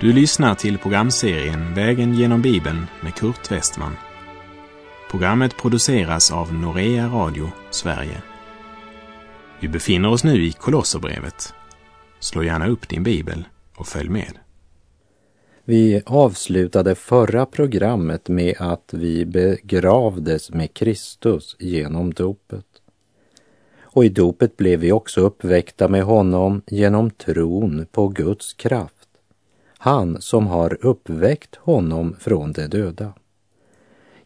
Du lyssnar till programserien Vägen genom Bibeln med Kurt Westman. Programmet produceras av Norea Radio Sverige. Vi befinner oss nu i Kolosserbrevet. Slå gärna upp din bibel och följ med. Vi avslutade förra programmet med att vi begravdes med Kristus genom dopet. Och i dopet blev vi också uppväckta med honom genom tron på Guds kraft han som har uppväckt honom från de döda.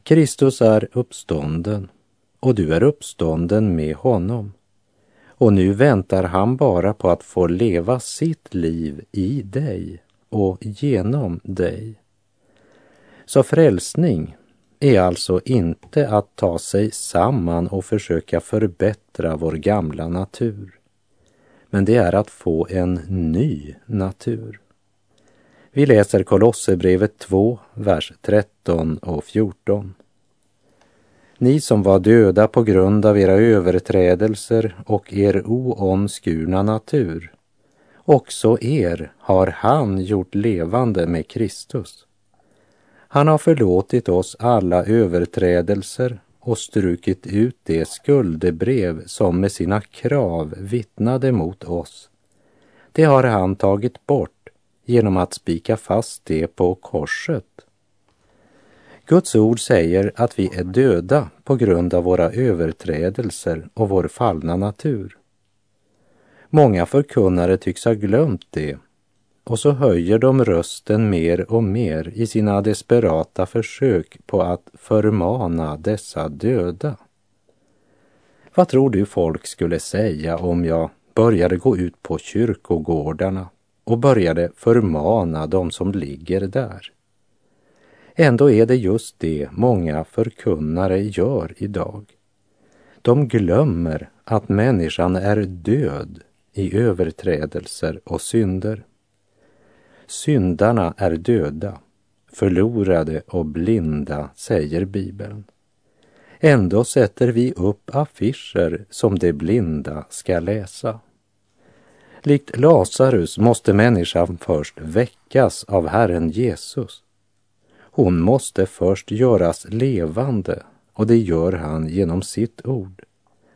Kristus är uppstånden och du är uppstånden med honom. Och nu väntar han bara på att få leva sitt liv i dig och genom dig. Så frälsning är alltså inte att ta sig samman och försöka förbättra vår gamla natur. Men det är att få en ny natur. Vi läser Kolosserbrevet 2, vers 13 och 14. Ni som var döda på grund av era överträdelser och er oomskurna natur, också er har han gjort levande med Kristus. Han har förlåtit oss alla överträdelser och strukit ut det skuldebrev som med sina krav vittnade mot oss. Det har han tagit bort genom att spika fast det på korset. Guds ord säger att vi är döda på grund av våra överträdelser och vår fallna natur. Många förkunnare tycks ha glömt det och så höjer de rösten mer och mer i sina desperata försök på att förmana dessa döda. Vad tror du folk skulle säga om jag började gå ut på kyrkogårdarna och började förmana de som ligger där. Ändå är det just det många förkunnare gör idag. De glömmer att människan är död i överträdelser och synder. Syndarna är döda, förlorade och blinda, säger Bibeln. Ändå sätter vi upp affischer som de blinda ska läsa. Likt Lazarus måste människan först väckas av Herren Jesus. Hon måste först göras levande och det gör han genom sitt ord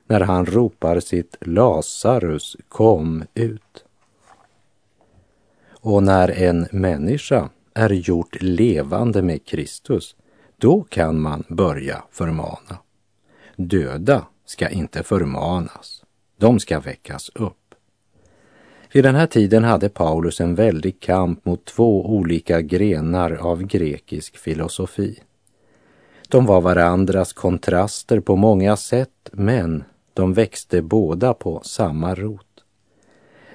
när han ropar sitt Lazarus kom ut. Och när en människa är gjort levande med Kristus, då kan man börja förmana. Döda ska inte förmanas, de ska väckas upp. Vid den här tiden hade Paulus en väldig kamp mot två olika grenar av grekisk filosofi. De var varandras kontraster på många sätt, men de växte båda på samma rot.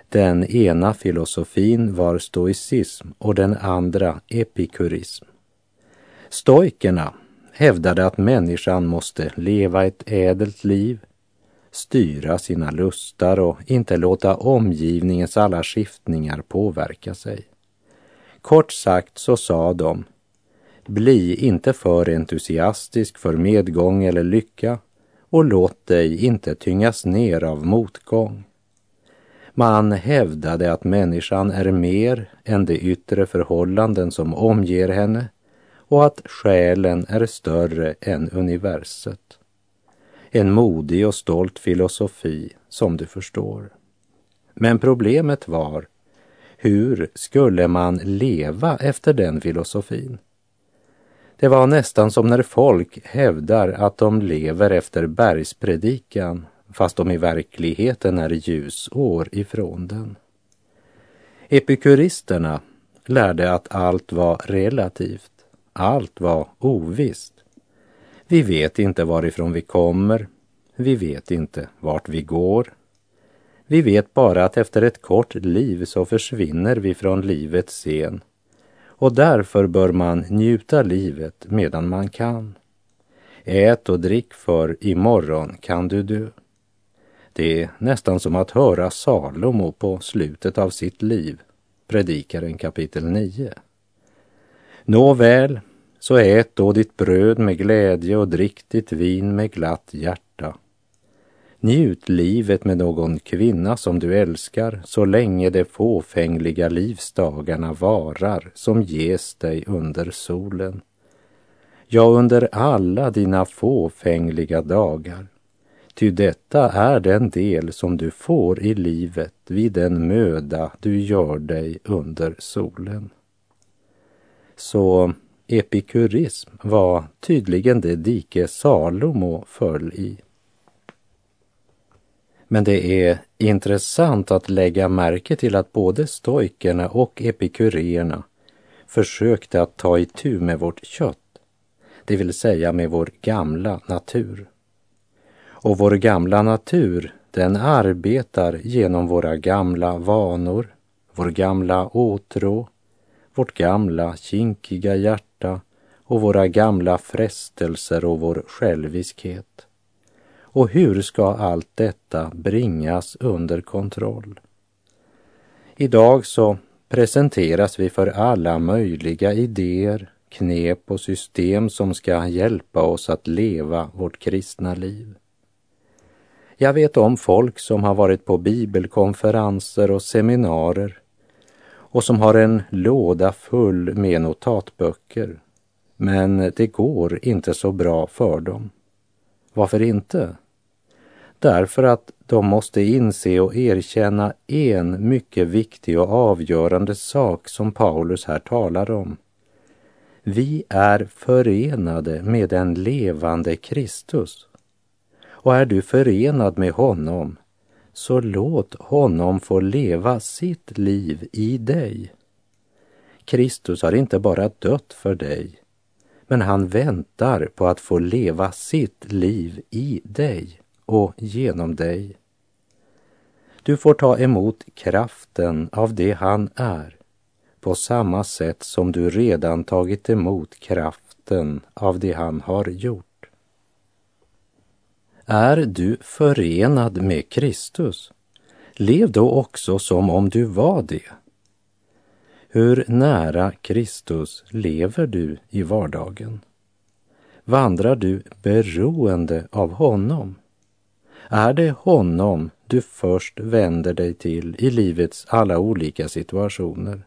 Den ena filosofin var stoicism och den andra epikurism. Stoikerna hävdade att människan måste leva ett ädelt liv styra sina lustar och inte låta omgivningens alla skiftningar påverka sig. Kort sagt så sa de, bli inte för entusiastisk för medgång eller lycka och låt dig inte tyngas ner av motgång. Man hävdade att människan är mer än de yttre förhållanden som omger henne och att själen är större än universet. En modig och stolt filosofi, som du förstår. Men problemet var, hur skulle man leva efter den filosofin? Det var nästan som när folk hävdar att de lever efter bergspredikan fast de i verkligheten är ljusår ifrån den. Epikuristerna lärde att allt var relativt, allt var ovisst. Vi vet inte varifrån vi kommer. Vi vet inte vart vi går. Vi vet bara att efter ett kort liv så försvinner vi från livets scen och därför bör man njuta livet medan man kan. Ät och drick för imorgon kan du dö. Det är nästan som att höra Salomo på slutet av sitt liv, Predikaren kapitel 9. Nåväl, så ät då ditt bröd med glädje och drick ditt vin med glatt hjärta. Njut livet med någon kvinna som du älskar så länge de fåfängliga livsdagarna varar som ges dig under solen. Ja, under alla dina fåfängliga dagar. Ty detta är den del som du får i livet vid den möda du gör dig under solen. Så epikurism var tydligen det dike Salomo föll i. Men det är intressant att lägga märke till att både stoikerna och epikuréerna försökte att ta itu med vårt kött, det vill säga med vår gamla natur. Och vår gamla natur, den arbetar genom våra gamla vanor, vår gamla åtrå, vårt gamla kinkiga hjärta och våra gamla frestelser och vår själviskhet. Och hur ska allt detta bringas under kontroll? Idag så presenteras vi för alla möjliga idéer, knep och system som ska hjälpa oss att leva vårt kristna liv. Jag vet om folk som har varit på bibelkonferenser och seminarier och som har en låda full med notatböcker. Men det går inte så bra för dem. Varför inte? Därför att de måste inse och erkänna en mycket viktig och avgörande sak som Paulus här talar om. Vi är förenade med den levande Kristus. Och är du förenad med honom, så låt honom få leva sitt liv i dig. Kristus har inte bara dött för dig, men han väntar på att få leva sitt liv i dig och genom dig. Du får ta emot kraften av det han är på samma sätt som du redan tagit emot kraften av det han har gjort. Är du förenad med Kristus, lev då också som om du var det. Hur nära Kristus lever du i vardagen? Vandrar du beroende av honom? Är det honom du först vänder dig till i livets alla olika situationer?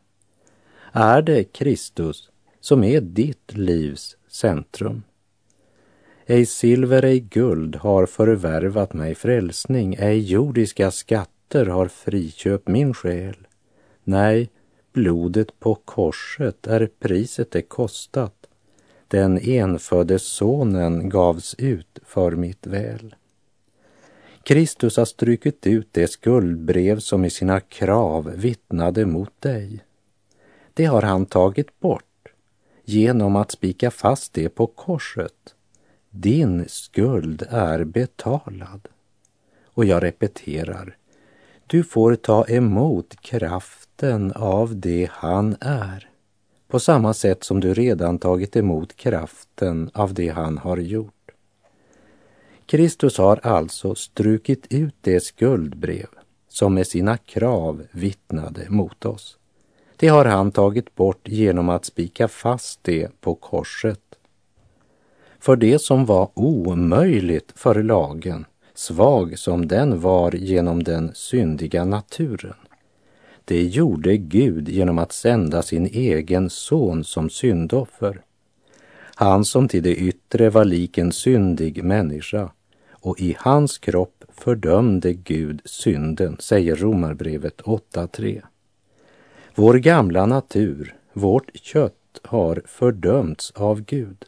Är det Kristus som är ditt livs centrum? Ej silver, ej guld har förvärvat mig frälsning, ej jordiska skatter har friköpt min själ. Nej, blodet på korset är priset det kostat. Den enfödde sonen gavs ut för mitt väl. Kristus har strukit ut det skuldbrev som i sina krav vittnade mot dig. Det har han tagit bort genom att spika fast det på korset. Din skuld är betalad. Och jag repeterar, du får ta emot kraften av det han är på samma sätt som du redan tagit emot kraften av det han har gjort. Kristus har alltså strukit ut det skuldbrev som med sina krav vittnade mot oss. Det har han tagit bort genom att spika fast det på korset. För det som var omöjligt för lagen, svag som den var genom den syndiga naturen, det gjorde Gud genom att sända sin egen son som syndoffer. Han som till det yttre var lik en syndig människa och i hans kropp fördömde Gud synden, säger Romarbrevet 8.3. Vår gamla natur, vårt kött, har fördömts av Gud.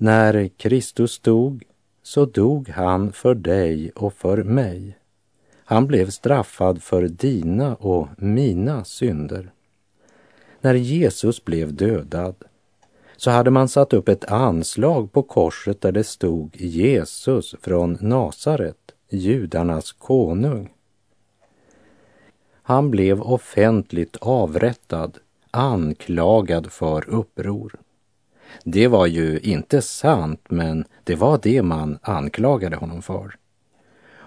När Kristus dog, så dog han för dig och för mig. Han blev straffad för dina och mina synder. När Jesus blev dödad så hade man satt upp ett anslag på korset där det stod Jesus från Nasaret, judarnas konung. Han blev offentligt avrättad, anklagad för uppror. Det var ju inte sant, men det var det man anklagade honom för.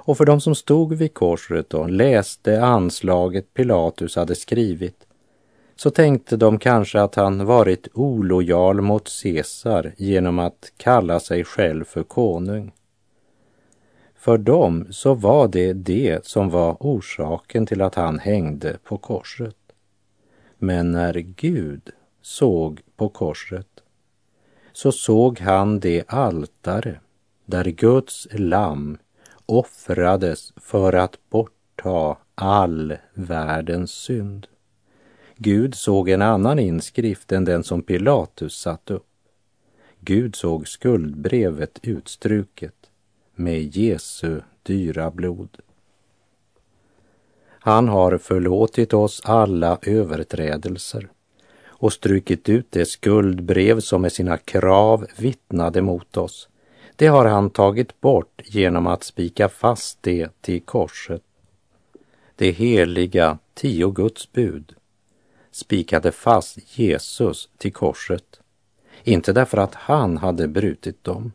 Och för de som stod vid korset och läste anslaget Pilatus hade skrivit så tänkte de kanske att han varit olojal mot Caesar genom att kalla sig själv för konung. för dem så var det det som var orsaken till att han hängde på korset. Men när Gud såg på korset så såg han det altare där Guds lamm offrades för att bortta all världens synd. Gud såg en annan inskrift än den som Pilatus satt upp. Gud såg skuldbrevet utstruket med Jesu dyra blod. Han har förlåtit oss alla överträdelser och strukit ut det skuldbrev som med sina krav vittnade mot oss. Det har han tagit bort genom att spika fast det till korset. Det heliga tio Guds bud spikade fast Jesus till korset. Inte därför att han hade brutit dem,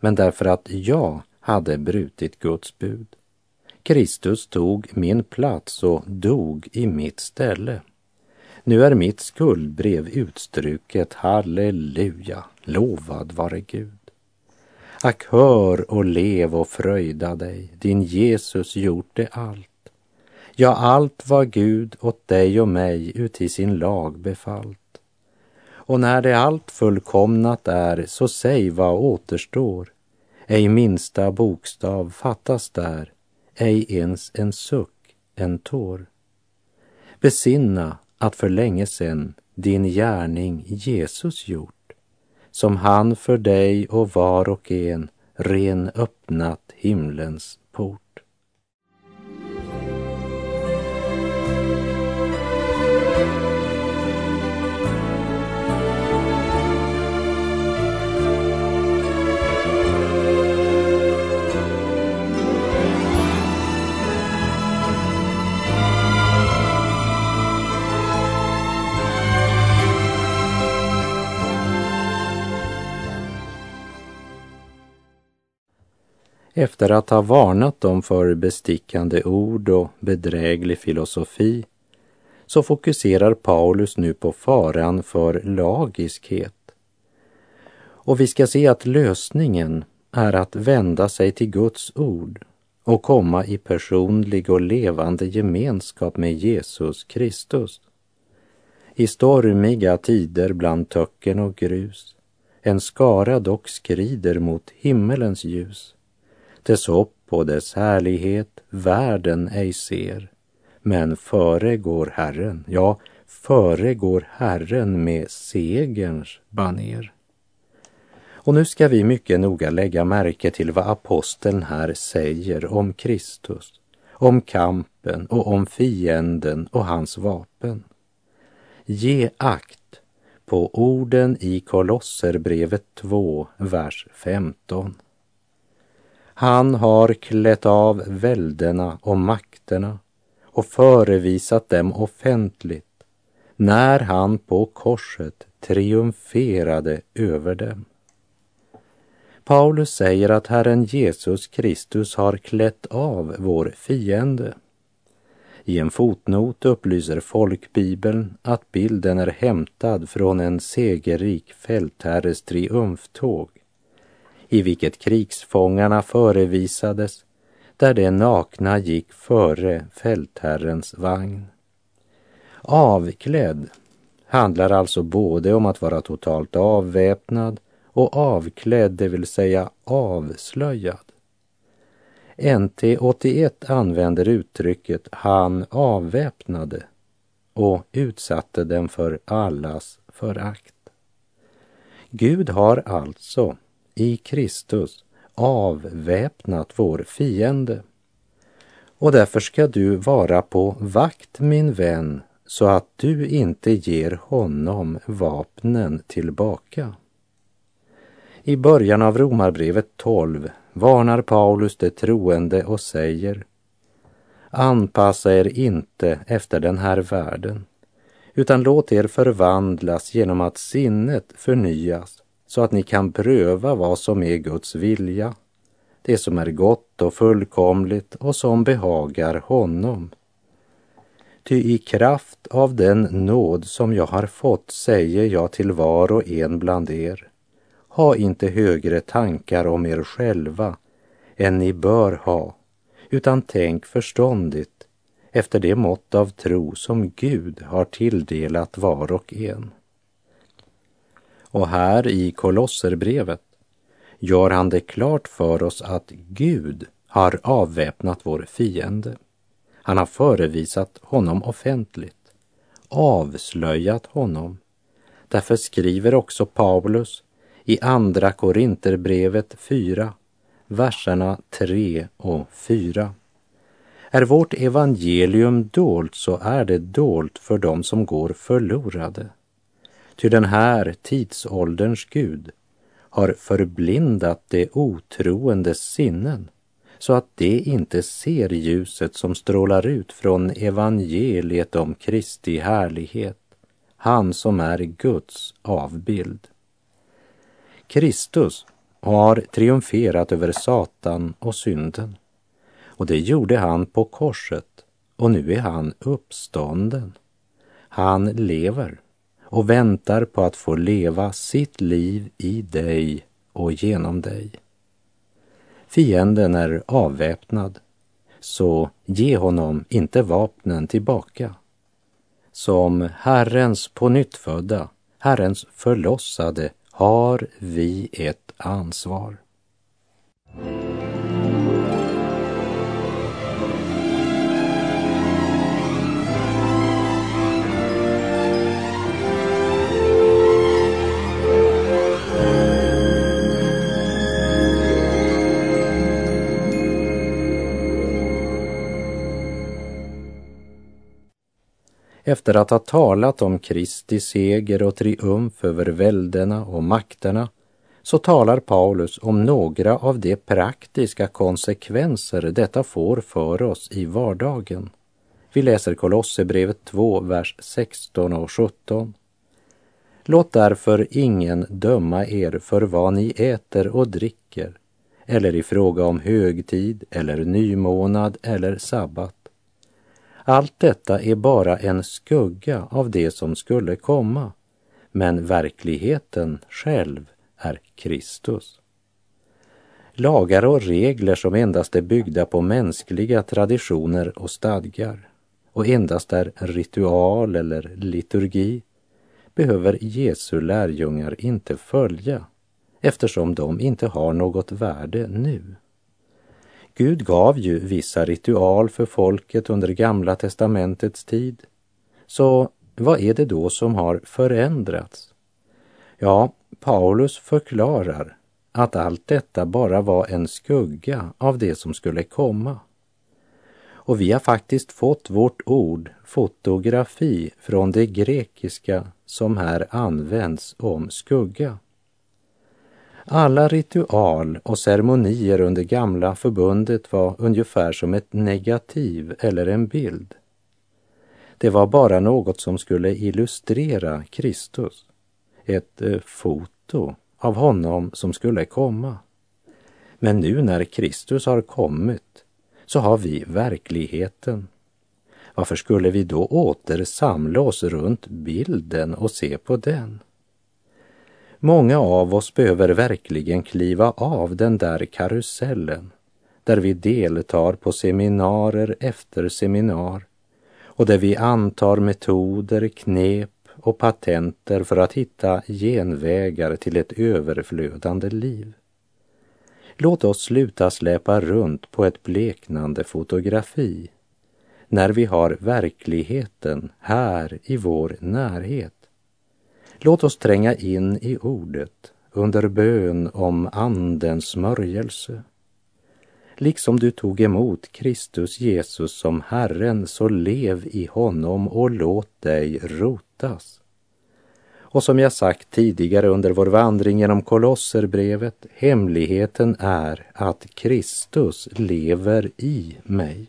men därför att jag hade brutit Guds bud. Kristus tog min plats och dog i mitt ställe. Nu är mitt skuldbrev utstruket, halleluja, lovad vare Gud. Ack, hör och lev och fröjda dig, din Jesus gjort det allt. Ja, allt vad Gud åt dig och mig uti sin lag befallt. Och när det allt fullkomnat är, så säg vad återstår. Ej minsta bokstav fattas där, ej ens en suck, en tår. Besinna att för länge sen din gärning Jesus gjort, som han för dig och var och en ren öppnat himlens port. Efter att ha varnat dem för bestickande ord och bedräglig filosofi så fokuserar Paulus nu på faran för lagiskhet. Och vi ska se att lösningen är att vända sig till Guds ord och komma i personlig och levande gemenskap med Jesus Kristus. I stormiga tider bland töcken och grus en skara dock skrider mot himmelens ljus dess hopp och dess härlighet världen ej ser. Men före går Herren, ja, före går Herren med segerns baner. Och nu ska vi mycket noga lägga märke till vad aposteln här säger om Kristus, om kampen och om fienden och hans vapen. Ge akt på orden i Kolosserbrevet 2, vers 15. Han har klätt av väldena och makterna och förevisat dem offentligt när han på korset triumferade över dem. Paulus säger att Herren Jesus Kristus har klätt av vår fiende. I en fotnot upplyser folkbibeln att bilden är hämtad från en segerrik fältherres triumftåg i vilket krigsfångarna förevisades, där de nakna gick före fältherrens vagn. Avklädd handlar alltså både om att vara totalt avväpnad och avklädd, det vill säga avslöjad. NT 81 använder uttrycket han avväpnade och utsatte dem för allas förakt. Gud har alltså i Kristus avväpnat vår fiende. Och därför ska du vara på vakt, min vän, så att du inte ger honom vapnen tillbaka. I början av Romarbrevet 12 varnar Paulus de troende och säger Anpassa er inte efter den här världen, utan låt er förvandlas genom att sinnet förnyas så att ni kan pröva vad som är Guds vilja, det som är gott och fullkomligt och som behagar honom. Ty i kraft av den nåd som jag har fått säger jag till var och en bland er, ha inte högre tankar om er själva än ni bör ha, utan tänk förståndigt efter det mått av tro som Gud har tilldelat var och en. Och här i Kolosserbrevet gör han det klart för oss att Gud har avväpnat vår fiende. Han har förevisat honom offentligt, avslöjat honom. Därför skriver också Paulus i Andra Korinterbrevet 4, verserna 3 och 4. Är vårt evangelium dolt så är det dolt för dem som går förlorade. Ty den här tidsålderns Gud har förblindat de otroendes sinnen så att de inte ser ljuset som strålar ut från evangeliet om Kristi härlighet, han som är Guds avbild. Kristus har triumferat över Satan och synden. Och det gjorde han på korset och nu är han uppstånden. Han lever och väntar på att få leva sitt liv i dig och genom dig. Fienden är avväpnad, så ge honom inte vapnen tillbaka. Som Herrens pånyttfödda, Herrens förlossade, har vi ett ansvar. Efter att ha talat om Kristi seger och triumf över väldena och makterna så talar Paulus om några av de praktiska konsekvenser detta får för oss i vardagen. Vi läser Kolosserbrevet 2, vers 16 och 17. Låt därför ingen döma er för vad ni äter och dricker eller i fråga om högtid eller nymånad eller sabbat allt detta är bara en skugga av det som skulle komma, men verkligheten själv är Kristus. Lagar och regler som endast är byggda på mänskliga traditioner och stadgar och endast är ritual eller liturgi behöver Jesu lärjungar inte följa eftersom de inte har något värde nu. Gud gav ju vissa ritual för folket under Gamla testamentets tid. Så vad är det då som har förändrats? Ja, Paulus förklarar att allt detta bara var en skugga av det som skulle komma. Och vi har faktiskt fått vårt ord fotografi från det grekiska som här används om skugga. Alla ritual och ceremonier under gamla förbundet var ungefär som ett negativ eller en bild. Det var bara något som skulle illustrera Kristus, ett eh, foto av honom som skulle komma. Men nu när Kristus har kommit så har vi verkligheten. Varför skulle vi då åter samla oss runt bilden och se på den? Många av oss behöver verkligen kliva av den där karusellen där vi deltar på seminarer efter seminar och där vi antar metoder, knep och patenter för att hitta genvägar till ett överflödande liv. Låt oss sluta släpa runt på ett bleknande fotografi när vi har verkligheten här i vår närhet. Låt oss tränga in i ordet under bön om Andens smörjelse. Liksom du tog emot Kristus Jesus som Herren, så lev i honom och låt dig rotas. Och som jag sagt tidigare under vår vandring genom Kolosserbrevet, hemligheten är att Kristus lever i mig.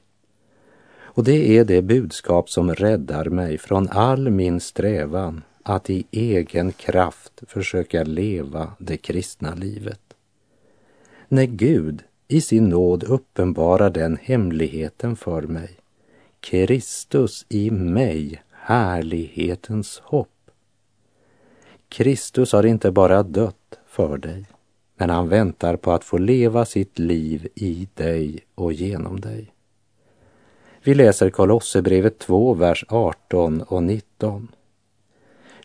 Och det är det budskap som räddar mig från all min strävan att i egen kraft försöka leva det kristna livet. När Gud i sin nåd uppenbarar den hemligheten för mig, Kristus i mig, härlighetens hopp. Kristus har inte bara dött för dig, men han väntar på att få leva sitt liv i dig och genom dig. Vi läser Kolosserbrevet 2, vers 18 och 19.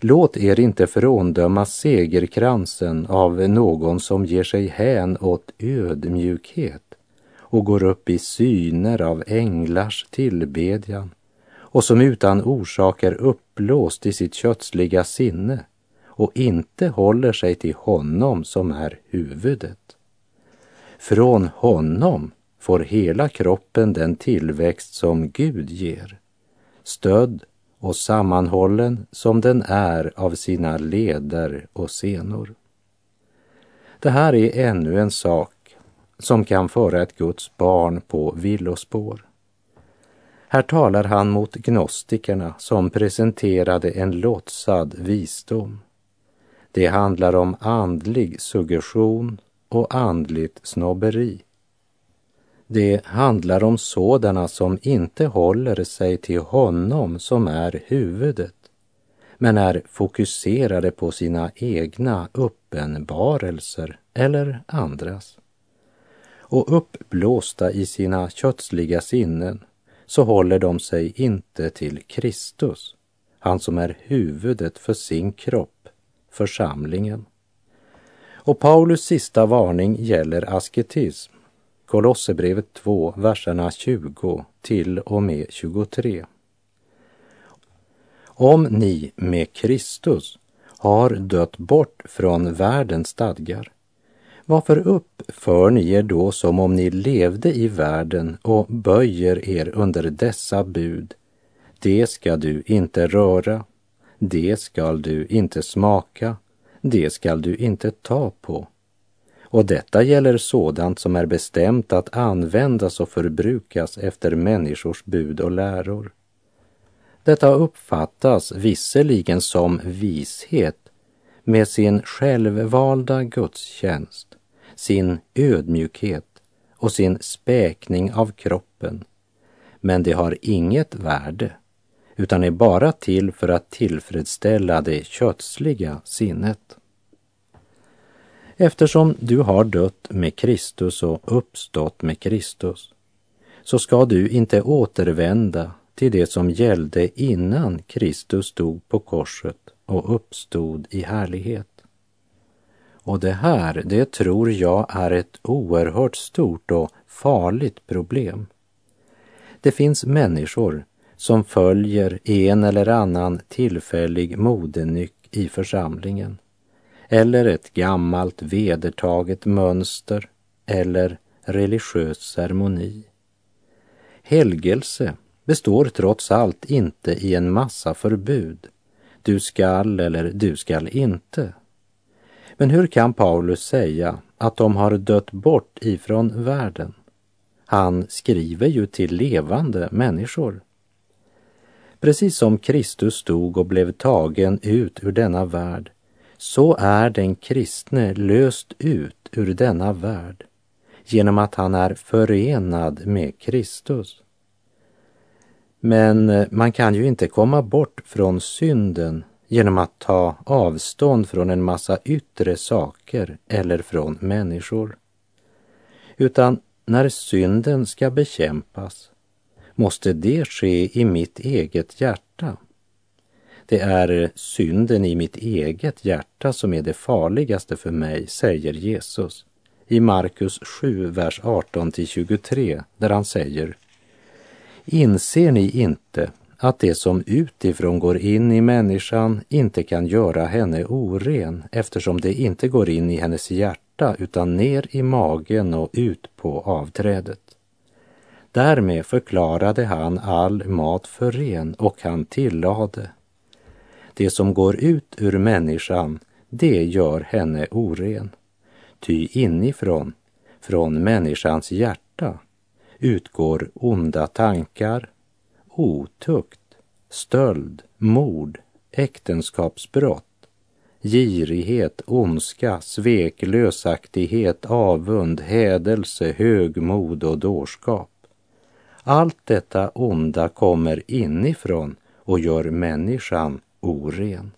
Låt er inte fråndöma segerkransen av någon som ger sig hän åt ödmjukhet och går upp i syner av änglars tillbedjan och som utan orsak är uppblåst i sitt kötsliga sinne och inte håller sig till honom som är huvudet. Från honom får hela kroppen den tillväxt som Gud ger, stödd och sammanhållen som den är av sina leder och senor. Det här är ännu en sak som kan föra ett Guds barn på villospår. Här talar han mot gnostikerna som presenterade en låtsad visdom. Det handlar om andlig suggestion och andligt snobberi. Det handlar om sådana som inte håller sig till honom som är huvudet, men är fokuserade på sina egna uppenbarelser eller andras. Och uppblåsta i sina kötsliga sinnen så håller de sig inte till Kristus, han som är huvudet för sin kropp, församlingen. Och Paulus sista varning gäller asketism Kolosserbrevet 2, verserna 20 till och med 23. Om ni med Kristus har dött bort från världens stadgar, varför uppför ni er då som om ni levde i världen och böjer er under dessa bud? Det ska du inte röra, det skall du inte smaka, det skall du inte ta på och detta gäller sådant som är bestämt att användas och förbrukas efter människors bud och läror. Detta uppfattas visserligen som vishet med sin självvalda gudstjänst, sin ödmjukhet och sin späkning av kroppen. Men det har inget värde, utan är bara till för att tillfredsställa det kötsliga sinnet. Eftersom du har dött med Kristus och uppstått med Kristus så ska du inte återvända till det som gällde innan Kristus stod på korset och uppstod i härlighet. Och det här, det tror jag är ett oerhört stort och farligt problem. Det finns människor som följer en eller annan tillfällig modenyck i församlingen eller ett gammalt vedertaget mönster eller religiös ceremoni. Helgelse består trots allt inte i en massa förbud. Du skall eller du skall inte. Men hur kan Paulus säga att de har dött bort ifrån världen? Han skriver ju till levande människor. Precis som Kristus stod och blev tagen ut ur denna värld så är den kristne löst ut ur denna värld genom att han är förenad med Kristus. Men eh, man kan ju inte komma bort från synden genom att ta avstånd från en massa yttre saker eller från människor. Utan när synden ska bekämpas måste det ske i mitt eget hjärta det är synden i mitt eget hjärta som är det farligaste för mig, säger Jesus i Markus 7, vers 18-23, där han säger Inser ni inte att det som utifrån går in i människan inte kan göra henne oren eftersom det inte går in i hennes hjärta utan ner i magen och ut på avträdet. Därmed förklarade han all mat för ren och han tillade det som går ut ur människan, det gör henne oren. Ty inifrån, från människans hjärta, utgår onda tankar, otukt, stöld, mord, äktenskapsbrott, girighet, ondska, svek, lösaktighet, avund, hädelse, högmod och dårskap. Allt detta onda kommer inifrån och gör människan oren.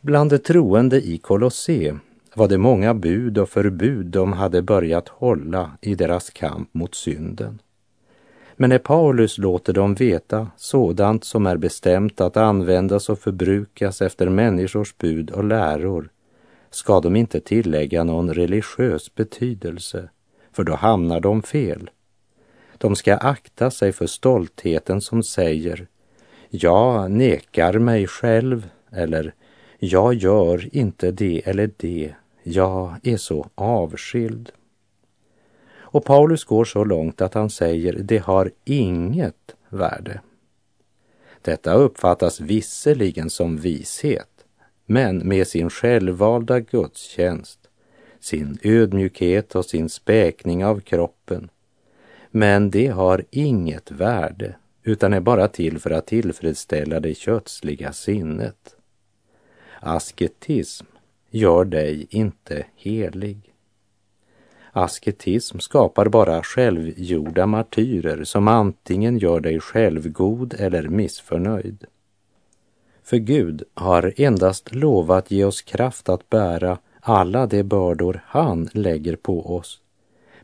Bland de troende i Kolosse var det många bud och förbud de hade börjat hålla i deras kamp mot synden. Men när Paulus låter dem veta sådant som är bestämt att användas och förbrukas efter människors bud och läror ska de inte tillägga någon religiös betydelse, för då hamnar de fel. De ska akta sig för stoltheten som säger jag nekar mig själv eller jag gör inte det eller det, jag är så avskild. Och Paulus går så långt att han säger det har inget värde. Detta uppfattas visserligen som vishet, men med sin självvalda gudstjänst, sin ödmjukhet och sin späkning av kroppen. Men det har inget värde, utan är bara till för att tillfredsställa det kötsliga sinnet. Asketism gör dig inte helig. Asketism skapar bara självgjorda martyrer som antingen gör dig självgod eller missförnöjd. För Gud har endast lovat ge oss kraft att bära alla de bördor han lägger på oss.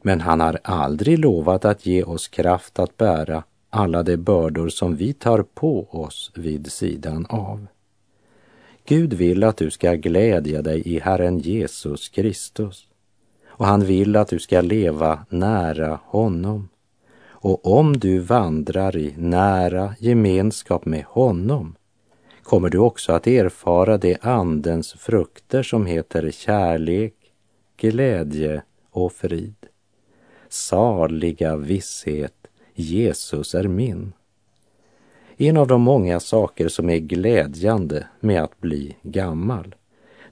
Men han har aldrig lovat att ge oss kraft att bära alla de bördor som vi tar på oss vid sidan av. Gud vill att du ska glädja dig i Herren Jesus Kristus och han vill att du ska leva nära honom. Och om du vandrar i nära gemenskap med honom kommer du också att erfara de andens frukter som heter kärlek, glädje och frid. Saliga visshet, Jesus är min. En av de många saker som är glädjande med att bli gammal,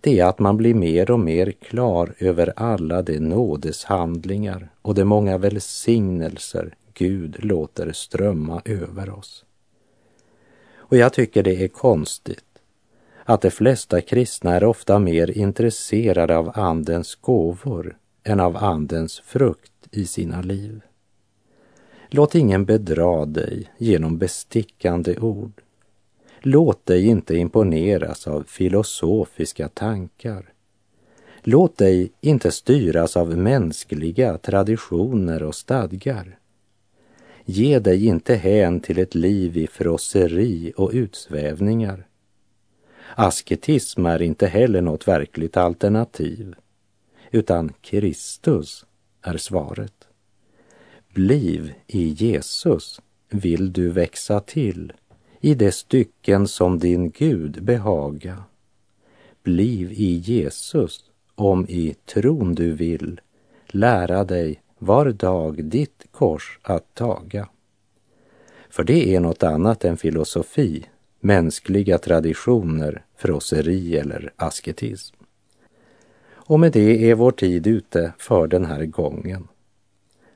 det är att man blir mer och mer klar över alla de nådeshandlingar och de många välsignelser Gud låter strömma över oss. Och jag tycker det är konstigt att de flesta kristna är ofta mer intresserade av Andens gåvor än av Andens frukt i sina liv. Låt ingen bedra dig genom bestickande ord. Låt dig inte imponeras av filosofiska tankar. Låt dig inte styras av mänskliga traditioner och stadgar. Ge dig inte hän till ett liv i frosseri och utsvävningar. Asketism är inte heller något verkligt alternativ, utan Kristus är svaret. Bliv i Jesus vill du växa till i de stycken som din Gud behaga. Bliv i Jesus om i tron du vill lära dig var dag ditt kors att taga. För det är något annat än filosofi, mänskliga traditioner, frosseri eller asketism. Och med det är vår tid ute för den här gången.